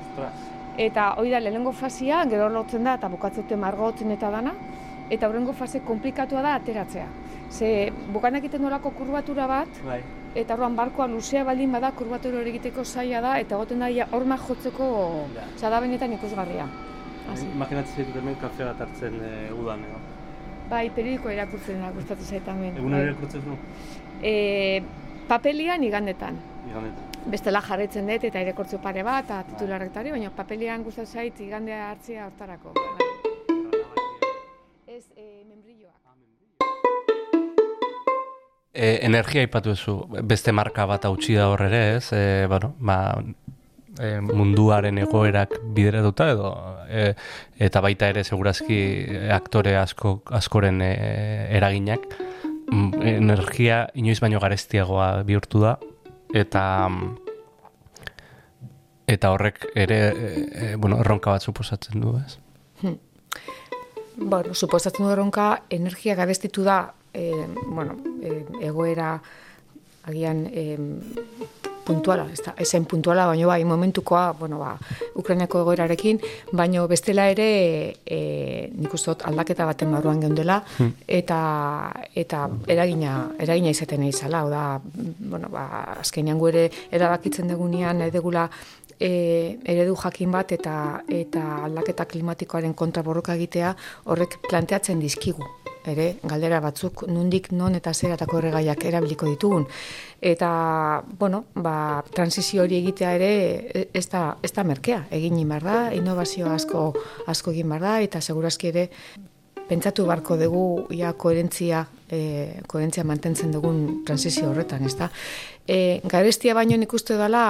Eta hori da lehenengo fasia, gero lotzen da eta bukatzete margotzen eta dana, eta horrengo fase komplikatua da ateratzea. Ze bukanak egiten nolako kurbatura bat, Bai. Eta orduan barkoa luzea baldin bada kurbatura egiteko zaila da, eta goten da ia horma jotzeko, Ja. da benetan ikusgarria. Imaginatzen zaitut hemen kafe bat hartzen e, udan, edo. Bai, periodiko irakurtzen da, gustatzen zait hemen. Egunero Bai. irakurtzen du? E, papelian igandetan. Igandetan. Bestela jarretzen dut eta irakurtzu pare bat, eta titularrektari, baina papelian gustatzen zait igandea hartzea hortarako. E, energia ipatu zu, beste marka bat hautsi da hor ere, ez? E, bueno, ba, e, munduaren egoerak bideratuta edo e, eta baita ere segurazki aktore asko askoren e, eraginak mm, energia inoiz baino garestiagoa bihurtu da eta eta horrek ere e, e, bueno, erronka bat suposatzen du, ez? Bueno, suposatzen du erronka, energia garestitu da, e, bueno, e, egoera agian e, puntuala, ez da, ezen puntuala, baina bai, momentukoa, bueno, ba, Ukrainako egoerarekin, baina bestela ere, e, nik uste dut aldaketa baten barruan geundela, eta, eta eragina, eragina izaten nahi zala, hau da, bueno, ba, azkenean ere erabakitzen degunean, nahi degula e, eredu jakin bat eta eta aldaketa klimatikoaren kontra borroka egitea horrek planteatzen dizkigu ere galdera batzuk nundik non eta zeratako erregaiak erabiliko ditugun. Eta bueno ba transizio hori egitea ere e- ez da ez da merkea. Egin behar da innovazio asko asko egin behar da eta segurazki ere pentsatu barko dugu ia koherentzia, e, koherentzia mantentzen dugun transizio horretan, ezta? E, garestia baino nik uste dela,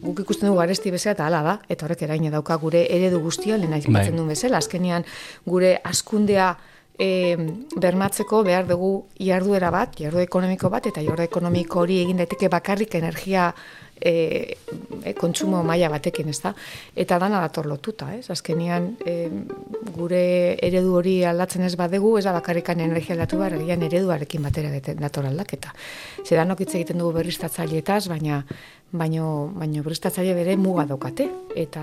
guk ikusten dugu garesti bezala eta hala da, eta horrek eraina dauka gure eredu guztia, lehen aipatzen duen bezala, azkenean gure askundea e, bermatzeko behar dugu jarduera bat, jardu ekonomiko bat, eta jardu ekonomiko hori egin daiteke bakarrik energia e, e, kontsumo maila batekin, ez da? Eta dana dator lotuta, ez? Azkenean, e, gure eredu hori aldatzen ez badegu, ez da bakarrikan energia aldatu behar, egian ereduarekin batera dator aldaketa. Zedanok hitz egiten dugu berriztatzaileetaz, baina baino, baino berriztatzaile bere muga daukate. Eta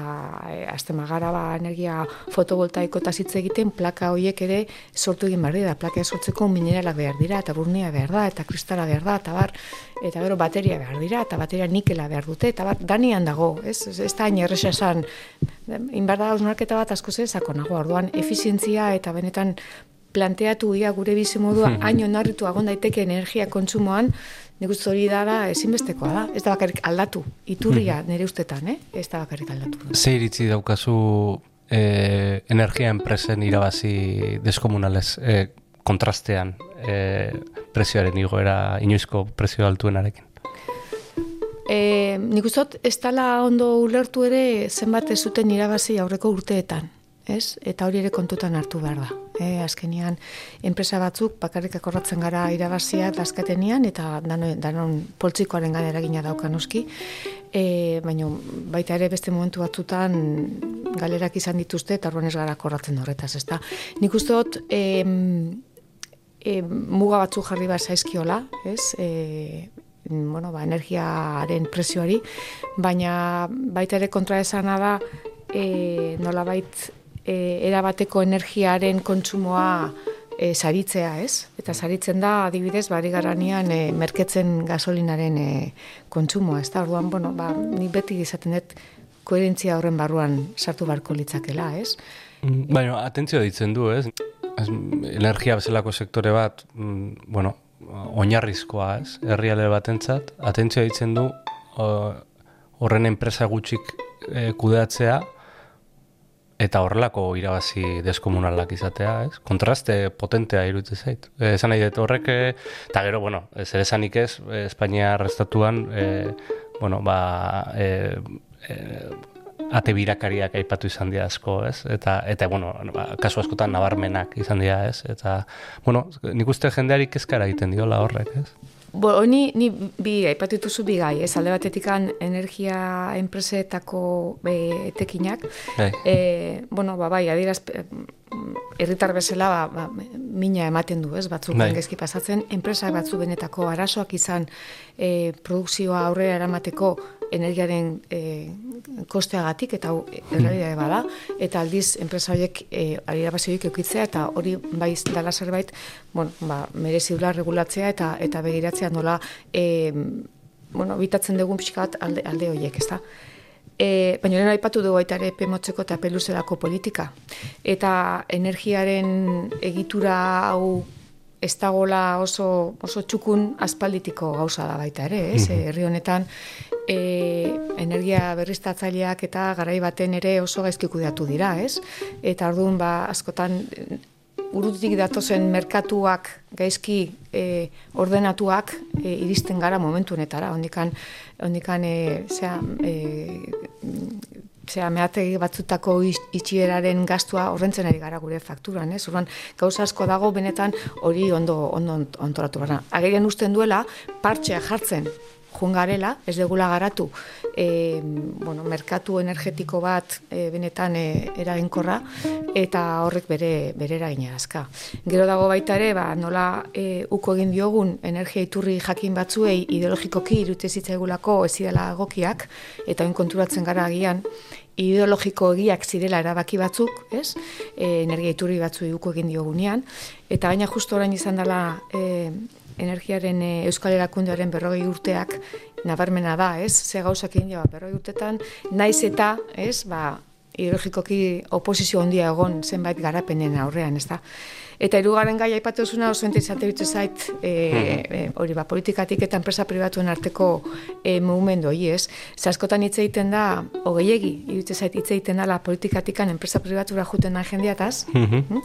e, azte magara ba, energia fotovoltaiko eta hitz egiten plaka horiek ere sortu egin behar dira. Plaka sortzeko mineralak behar dira, eta burnia behar da, eta kristala behar da, eta bar, eta gero bateria behar dira, eta bateria nikela behar dute, eta bar, danian dago, ez, ez, da hain erresa esan, inbar da hausnarketa bat asko ze sakonago, orduan efizientzia eta benetan planteatu ia gure bizi modua hain onarritu agon daiteke energia kontsumoan, nik uste hori da, ezinbestekoa da. Ez da bakarrik aldatu, iturria nire ustetan, eh? ez da bakarrik aldatu. Ze iritzi daukazu eh, energia enpresen irabazi deskomunalez eh, kontrastean eh, prezioaren igoera, inoizko prezio altuenarekin? E, nik uste dut, ez dala ondo ulertu ere zenbat ez zuten irabazi aurreko urteetan, ez? Eta hori ere kontutan hartu behar da. E, azkenian, enpresa batzuk bakarrik akorratzen gara irabazia dazkatenian eta danon, danon poltsikoaren gana eragina daukan oski. E, baina baita ere beste momentu batzutan galerak izan dituzte eta orduan ez gara akorratzen horretaz, ezta? Nik uste dut, e, e, muga batzu jarri bat zaizkiola, ez? E, bueno, ba, energiaren prezioari, baina baita ere kontra esana da e, nolabait e, erabateko energiaren kontsumoa e, saritzea, ez? Eta saritzen da, adibidez, bari garanian e, merketzen gasolinaren e, kontsumoa, ez da? Orduan, bueno, ba, ni beti izaten dut koherentzia horren barruan sartu barko litzakela, ez? Baina, atentzio ditzen du, ez? ez energia bezalako sektore bat, mm, bueno, oinarrizkoa, ez? Herriale batentzat, atentzioa ditzen du horren enpresa gutxik e, kudeatzea eta horrelako irabazi deskomunalak izatea, ez? Kontraste potentea iruditzen zait. E, esan nahi dut horrek, e, eta gero, bueno, zer esanik ez, e, Espainia arrestatuan, e, bueno, ba, e, e, ate birakariak aipatu izan dira asko, ez? Eta, eta bueno, ba, kasu askotan nabarmenak izan dira, ez? Eta, bueno, nik uste jendeari kezkara egiten diola horrek, ez? Bo, ni, ni bi, aipatu dituzu bi gai, ez alde batetikan energia enpresetako e, etekinak. Bai. E, bueno, ba, bai, adiraz, herritar bezala ba, ba, mina ematen du, ez, batzuk Bai. gezki pasatzen, enpresa batzu benetako arazoak izan e, produkzioa aurrera eramateko energiaren e, kosteagatik eta errealitatea bada eta aldiz enpresa horiek e, irabazi horiek eukitzea eta hori bai dala zerbait bueno, ba, merezi regulatzea eta eta begiratzea nola e, bueno, bitatzen dugun pixka bat alde, alde horiek, ezta? E, baina lehen aipatu dugu baita ere pemotzeko eta peluzelako politika. Eta energiaren egitura hau ez dagola oso, oso txukun aspalditiko gauza da baita ere, ez? Mhm. Herri honetan e, energia berriztatzaileak eta garai baten ere oso gaizki kudeatu dira, ez? Eta orduan ba askotan urutik datozen merkatuak gaizki e, ordenatuak e, iristen gara momentu honetara. Ondikan, ondikan e, zera, e, zera, mehategi batzutako itxieraren gastua horrentzen ari gara gure fakturan, ez? Orduan, gauza asko dago benetan hori ondo, ondo ont- ontoratu gara. Agerian usten duela, partxea jartzen joan garela, ez degula garatu, e, bueno, merkatu energetiko bat e, benetan e, eraginkorra, eta horrek bere, bere eragina dazka. Gero dago baita ere, ba, nola e, uko egin diogun energia iturri jakin batzuei ideologikoki irute zitzaigulako ez zidela egokiak, eta oin konturatzen gara agian, ideologiko egiak zirela erabaki batzuk, ez? E, energia iturri batzu uko egin diogunean, eta baina justo orain izan dela e, energiaren e, euskal erakundearen berrogei urteak nabarmena da, ez? Ze gauzak egin ba, berrogei urtetan, naiz eta, ez, ba, ideologikoki oposizio handia egon zenbait garapenen aurrean, ez da? Eta hirugarren gai aipatu zuna oso interesante bitzu zait e, hori ba, politikatik eta enpresa pribatuen arteko e, mugimendu hori ez. Ze askotan hitz egiten da, hogeiegi, iruditzen zait hitz egiten da la politikatikan enpresa pribatura juten da jendeataz, Mhm.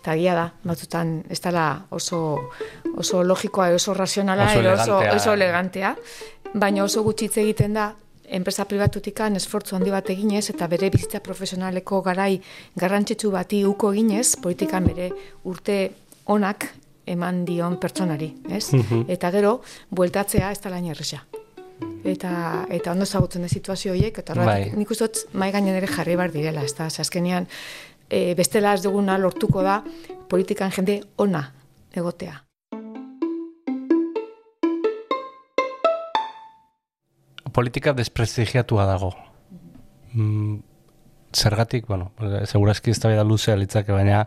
eta egia da, batzutan ez dela oso, oso logikoa, oso razionala, Oso edo oso, elegantea. oso elegantea, baina oso gutxi hitz egiten da enpresa pribatutikan esfortzu handi bat eginez eta bere bizitza profesionaleko garai garrantzitsu bati uko eginez, politikan bere urte onak eman dion pertsonari, ez? Eta gero, bueltatzea ez da lain erresa. Eta, eta ondo ezagutzen da situazio horiek, eta Bai. nik uste dut mai gainen ere jarri bar direla, ez da, azkenean, e, bestela ez duguna lortuko da politikan jende ona egotea. Politika desprestigiatua dago. Mm, zergatik, bueno, segurazki ez da luzea litzake, baina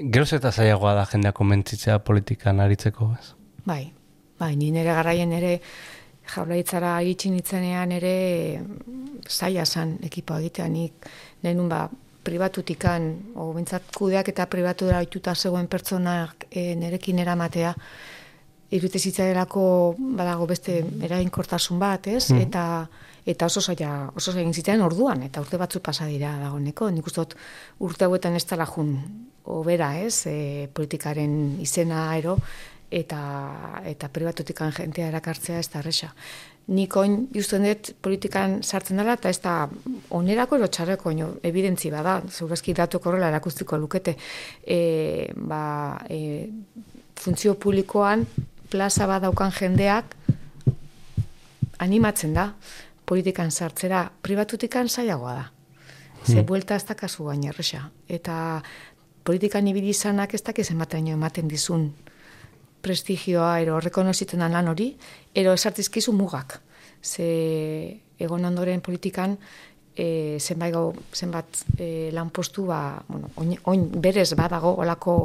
geroz eta zailagoa da jendea komentzitzea politikan aritzeko, ez? Bai, bai, ni nire garraien ere jaurlaritzara iritsi nitzenean ere zaila zan ekipo egitea nik nenun ba pribatutikan, o bintzat kudeak eta pribatura oituta zegoen pertsonak e, nerekin eramatea, irute zitzaielako badago beste eraginkortasun bat, ez? Eta eta oso zaila, oso egin zitzaidan orduan, eta urte batzu pasa dira dagoeneko. Nik uste dut urte hauetan ez dela jun obera, ez? E, politikaren izena ero, eta, eta privatutikan jentea erakartzea ez da erresa. Nik oin justen dut politikan sartzen dela, eta ez da onerako ero txarreko, ino, evidentzi bada, zeurazki datu korrela erakustiko lukete, e, ba, e, funtzio publikoan plaza bat daukan jendeak animatzen da politikan sartzera, privatutikan zailagoa da. Ze buelta ez da kasu baina erresa. Eta politikan ibili izanak ez dakiz ematen ematen dizun prestigioa, ero rekonozitzen lan hori, ero esartizkizu mugak. Ze egon ondoren politikan e, zenbait gau, zenbat e, lanpostu ba, bueno, oin, oin berez badago olako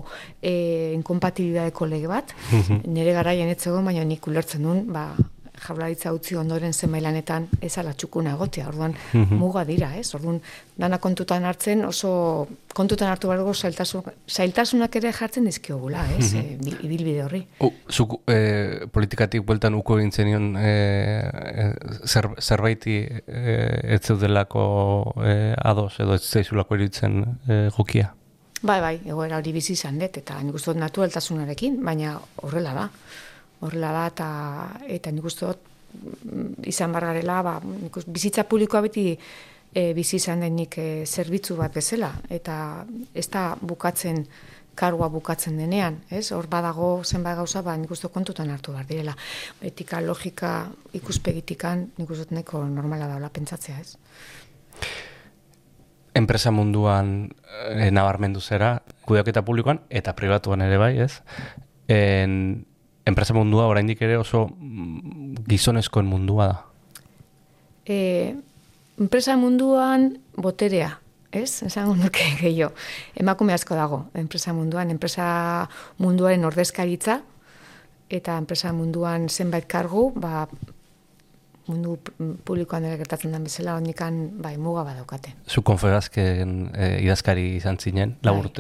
e, inkompatibilidadeko lege bat, nire garaien etzegon, baina nik ulertzen duen, ba, jaularitza utzi ondoren zenbailanetan ez ala txukuna egotea, orduan muga dira, ez? Orduan dana kontutan hartzen oso kontutan hartu dugu zailtasun, zailtasunak ere jartzen dizkiogula, ez? E, bil- ibilbide horri. U, zuk e, politikatik bueltan uko egin zenion e, e, zer, zerbaiti e, ez zeudelako e, ados edo ez zaizulako iruditzen e, jokia. Bai, bai, egoera hori bizi izan dut, eta nik uste dut naturaltasunarekin, baina horrela da. Horrela da, eta, eta nik uste dut mm, izan bargarela, ba, nik uste, bizitza publikoa beti e, bizi izan denik e, zerbitzu bat bezala, eta ez da bukatzen kargua bukatzen denean, ez? Hor badago zenbait gauza, ba, nik uste kontutan hartu behar direla. Etika, logika, ikuspegitikan, nik uste neko normala daula pentsatzea, ez? Enpresa munduan e, nabarmendu zera, kudeaketa publikoan eta pribatuan ere bai, ez? En, enpresa mundua oraindik ere oso mm, gizonezkoen mundua da. e, enpresa munduan boterea, ez? Esango nuke gehiago. Emakume asko dago enpresa munduan, enpresa munduaren ordezkaritza eta enpresa munduan zenbait kargu, ba, mundu publikoan ere gertatzen den bezala, ondikan bai, muga badaukate. Zu konfegazken e, idazkari izan zinen, lau Bai.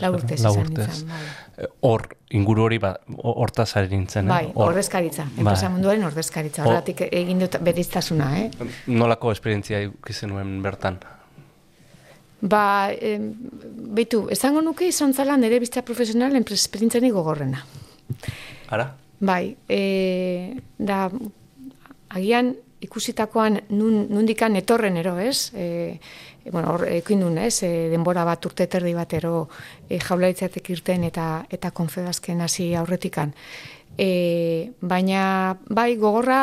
Lau urtez Lau izan nintzen, bai. E, Hor, inguru hori, ba, ho- hortaz ari nintzen, Bai, eh? Ordezkaritza, enpresa Bai. munduaren ordezkaritza. Hor- Horregatik egin dut beriztasuna, eh? Nolako esperientzia ikusi nuen bertan? Ba, em, beitu, esango nuke izan zala nire bizta profesional esperientzanik gogorrena. Ara? Bai, e, da, agian ikusitakoan nun, nundikan etorren ero, ez? E, bueno, hor, ekin duen, ez? E, denbora bat urte terdi bat ero e, jaularitzatek irten eta eta konfedazken hasi aurretikan. E, baina, bai, gogorra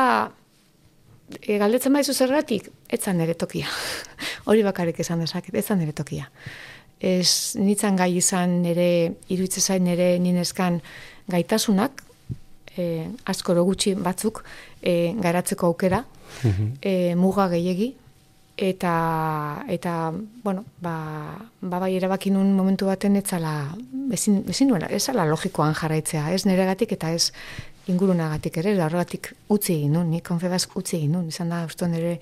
e, galdetzen baizu zergatik, etzan nire tokia. Hori bakarrik esan dezaket, etzan nire tokia. Ez nitzan gai izan nire, iruditze zain nire nineskan gaitasunak, e, askoro gutxi batzuk, e, garatzeko aukera, e, muga gehiegi, eta, eta bueno, ba, ba bai erabaki nun momentu baten etzala, ezin, ezin nuela, ez ala logikoan jarraitzea, ez neregatik eta ez ingurunagatik ere, da horregatik utzi egin nun, nik konfebaz utzi egin nun, izan da, uste nire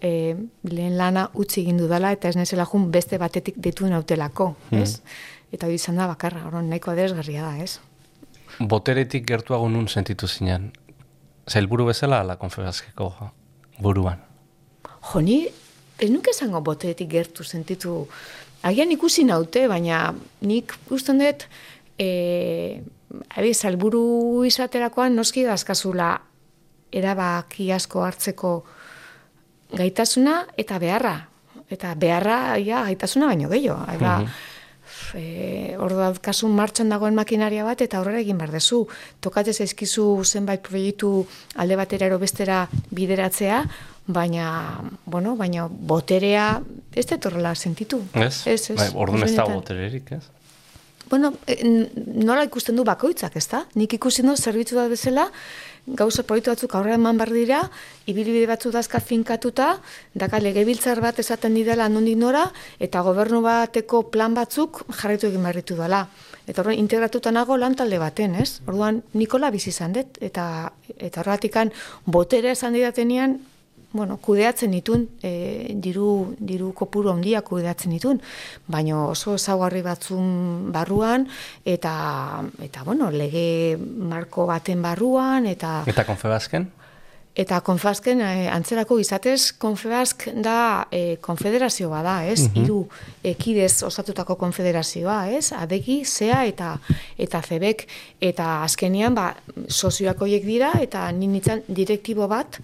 e, lehen lana utzi egin dudala, eta ez nezela jun beste batetik ditu nautelako, ez? Eta hori izan da bakarra, horren nahiko adesgarria da, ez? Boteretik gertuago nun sentitu zinen. Zailburu bezala ala konfegazkeko buruan. Jo, ni ez nuke esango boteretik gertu sentitu. Agian ikusi naute, baina nik usten dut, e, ari, salburu izaterakoan noski dazkazula erabaki asko hartzeko gaitasuna eta beharra. Eta beharra, ja, gaitasuna baino gehiago. Eba, e, hor kasun martxan dagoen makinaria bat eta aurrera egin behar dezu. Tokatez zaizkizu zenbait proiektu alde batera ero bestera bideratzea, baina, bueno, baina boterea ez dut horrela sentitu. Ez? Ez, ez. Bai, orduan ez benetan. botererik, ez? Bueno, e, n- nola ikusten du bakoitzak, ez da? Nik ikusten du zerbitzu da bezala, gauza proiektu batzuk aurrera eman behar dira, ibilbide batzu dazka finkatuta, daka legebiltzar bat esaten didala nondik nora, eta gobernu bateko plan batzuk jarraitu egin behar ditu dela. Eta horren integratuta nago lan talde baten, ez? Orduan Nikola bizi izan dut, eta, eta horretikan botere esan didatenean, bueno, kudeatzen ditun, e, diru, diru kopuru handia kudeatzen ditun, baina oso ezaugarri batzun barruan, eta, eta bueno, lege marko baten barruan, eta... Eta konfebazken? Eta konfasken, eh, antzerako izatez, konfebask da eh, konfederazio bada, ez? Mhm. Hiru ekidez osatutako konfederazioa, ez? Adegi, zea eta eta zebek, eta azkenian, ba, sozioak horiek dira, eta ninitzen direktibo bat,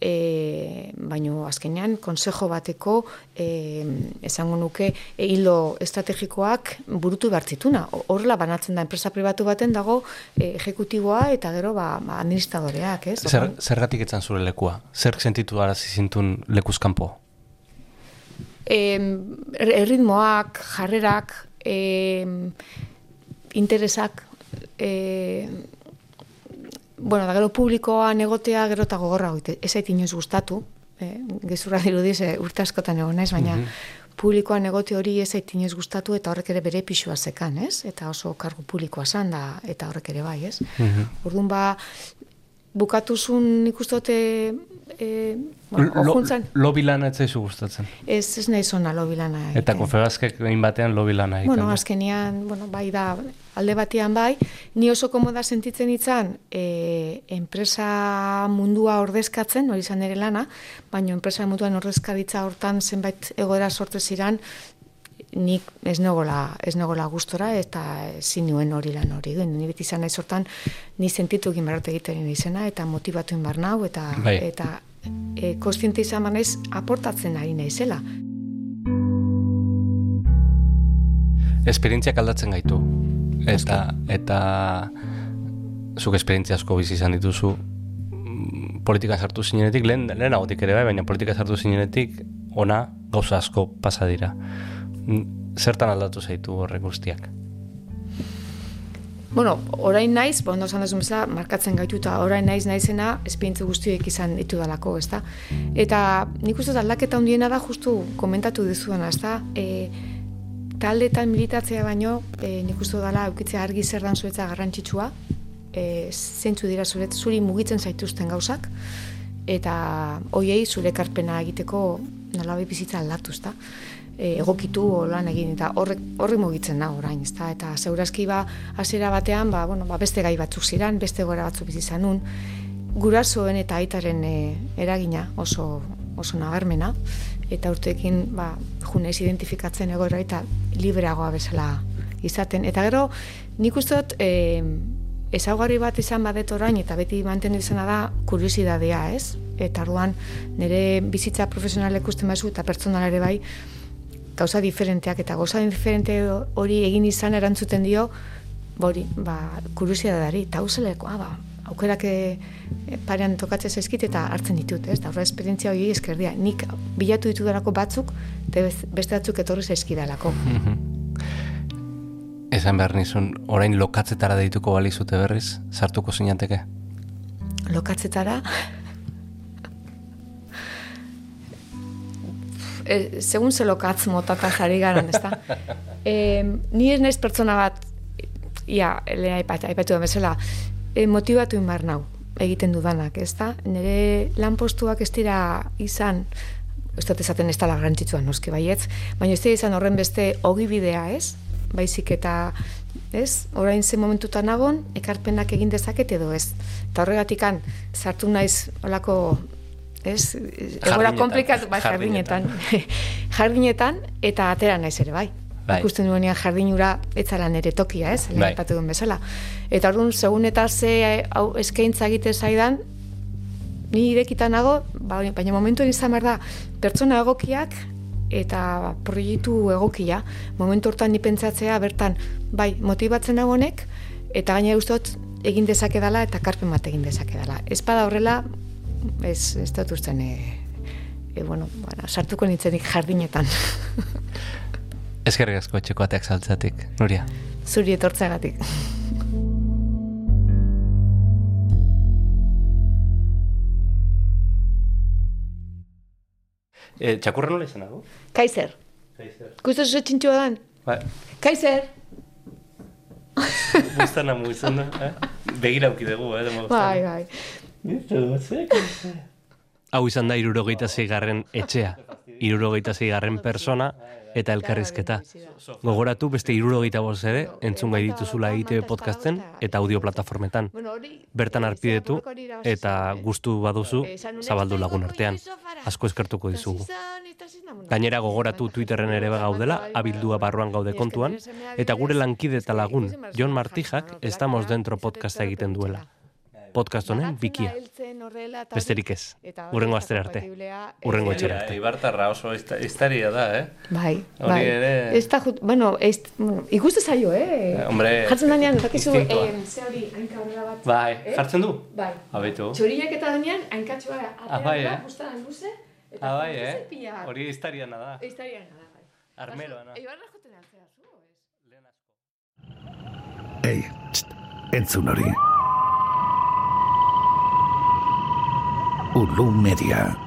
e, baino azkenean konsejo bateko e, esango nuke e, hilo estrategikoak burutu bertzituna. Horrela banatzen da enpresa pribatu baten dago e, ejekutiboa eta gero ba, ba administradoreak, ez? Zer, zergatik etzan zure lekua? Zer sentitu arazi zintun lekuzkanpo? E, erritmoak, jarrerak, e, interesak, e, bueno, da gero publikoan egotea gero eta gogorra goite. Ez ait inoiz gustatu, eh, gezurra dirudiz e, urte askotan egon naiz, baina Mhm. publikoan egote hori ez ait inoiz gustatu eta horrek ere bere pisua zekan, ez? Eta oso kargu publikoa zan da, eta horrek ere bai, ez? Mhm. Orduan ba, bukatuzun ikustote e, bueno, Lo, lobi lana ez zaizu gustatzen. ez, ez nahi zona lobilana. Eta konfebazkek egin batean lobi lana egiten. Bueno, du. azkenean, bueno, bai da, alde batean bai, ni oso komoda sentitzen itzan e, enpresa mundua ordezkatzen, hori izan ere lana, baina enpresa munduan ordezkaritza hortan zenbait egoera sortu ziran, nik ez negola, ez negola gustora eta ezin nuen hori lan hori. egin. Ni beti izan naiz hortan, ni sentitu egin behar egiten izena eta motivatu egin nau eta, Bai. eta e, kostiente izan behar naiz aportatzen ari naizela. esperientziak aldatzen gaitu. Eta, eta zuk esperientzia asko bizi izan dituzu mm, politikan sartu zinenetik, lehen, lehenagotik ere bai, baina politikan sartu zinenetik ona gauza asko pasa dira. Zertan aldatu zaitu horrek guztiak? Bueno, orain naiz, ba, ondo esan duzun bezala, markatzen gaitu eta orain naiz naizena esperientzi guztiek izan ditu dalako, ezta? Eta nik uste aldaketa handiena da justu komentatu dizuena, ezta? E, taldetan militatzea baino, e, nik uste dala eukitzea argi zer dan zuretza garrantzitsua, e, zeintzu dira zuret, zuri mugitzen zaituzten gauzak, eta hoiei zure karpena egiteko nolabai bizitza aldatu, ezta? E, egokitu lan egin eta horrek horri mugitzen da orain, ezta? Eta segurazki ba hasiera batean ba, bueno, ba, beste gai batzuk ziran, beste gora batzuk bizi zanun. Gurasoen eta aitaren e, eragina oso oso nabarmena eta urteekin ba junez identifikatzen egoera eta libreagoa bezala izaten eta gero nik uste dut e, ezaugarri bat izan badet orain eta beti mantendu izana da kuriosidadea, ez? Eta orduan nire bizitza profesionalek ikusten bazu eta pertsonal ere bai gauza diferenteak eta gauza diferente hori egin izan erantzuten dio bori, ba, kuriosidadari, eta hau zelekoa, ba, aukerak e, parean tokatzen zaizkit eta hartzen ditut, ez? Da horra esperientzia hori eskerdia. Nik bilatu ditu darako batzuk, eta beste batzuk etorri zaizkidalako. Esan behar nizun, orain lokatzetara deituko balizute berriz, sartuko zinateke? Lokatzetara? E, segun ze lokatz motata zari garan, ez da? E, ni ez naiz pertsona bat, ia, lehen aipatu, aipatu den bezala, e, motibatu inbar nau egiten dudanak, ez da? Nire lanpostuak ez dira izan, ez dut esaten ez dala garrantzitsua noski baietz, baina ez dira izan horren beste ogibidea, ez? Baizik eta, ez? Orain zen momentutan nagon, ekarpenak egin dezaket edo ez. Eta horregatikan, sartu naiz olako ez? Egoera komplikatu, bai, jardinetan. jardinetan, eta atera naiz ere, bai. Bai. Ikusten duenean jardinura etzala nere tokia, ez? Lehen Bai. aipatu duen bezala. Eta orduan, segun eta ze hau eskaintza egite zaidan, ni irekitan nago, ba, baina momentu izan behar da, pertsona egokiak eta proiektu egokia. Momentu hortan ni pentsatzea bertan, bai, motibatzen nagonek, eta gaina ustot egin dezake dela eta karpen bat egin dezake dela. Ez bada horrela, ez, ez dut usten, e, e, bueno, bueno, sartuko nintzenik jardinetan. Ezkerrik asko etxeko ateak saltzatik, Nuria. Zuri etortzeagatik. E, txakurra nola izan dago? Kaiser, guztu zuzet txintxua dan? Bai, Kaiser! buztana mugizan da, eh? Begira dugu, eh? Bai, bai. Hau izan da irurogeita zeigarren etxea, irurogeita zeigarren persona eta elkarrizketa. Gogoratu beste irurogeita bost ere, entzun gai dituzula ITV podcasten eta audio plataformetan. Bertan arpidetu eta gustu baduzu zabaldu lagun artean. Asko eskertuko dizugu. Gainera gogoratu Twitterren ere gaudela, abildua barruan gaude kontuan, eta gure lankide eta lagun, Jon Martijak, estamos dentro podcasta egiten duela. Podcast honen bikia. Besterik ez. Urrengo astera arte. Urrengo etxera arte. Ibartarra oso izta- iztaria da, eh? Bai, bai. ere- Ez da jut, bueno, ez, bueno, ikuste zaio, eh? Hombre, Jartzen danean, bakizu, eh, ze hori, hainka horrela bat. Bai, eh? jartzen du? Bai. Abetu. Txoriak eta danean, hainkatxoa Ah, bai, eh? bustadan luze, eta Ah, bai, eh? Hori iztariana da. Eiztarian, da, bai. Armeroa, na. Eibarra joten altzea zu, ez? Ei, txt, entzun hori. Ulu Media.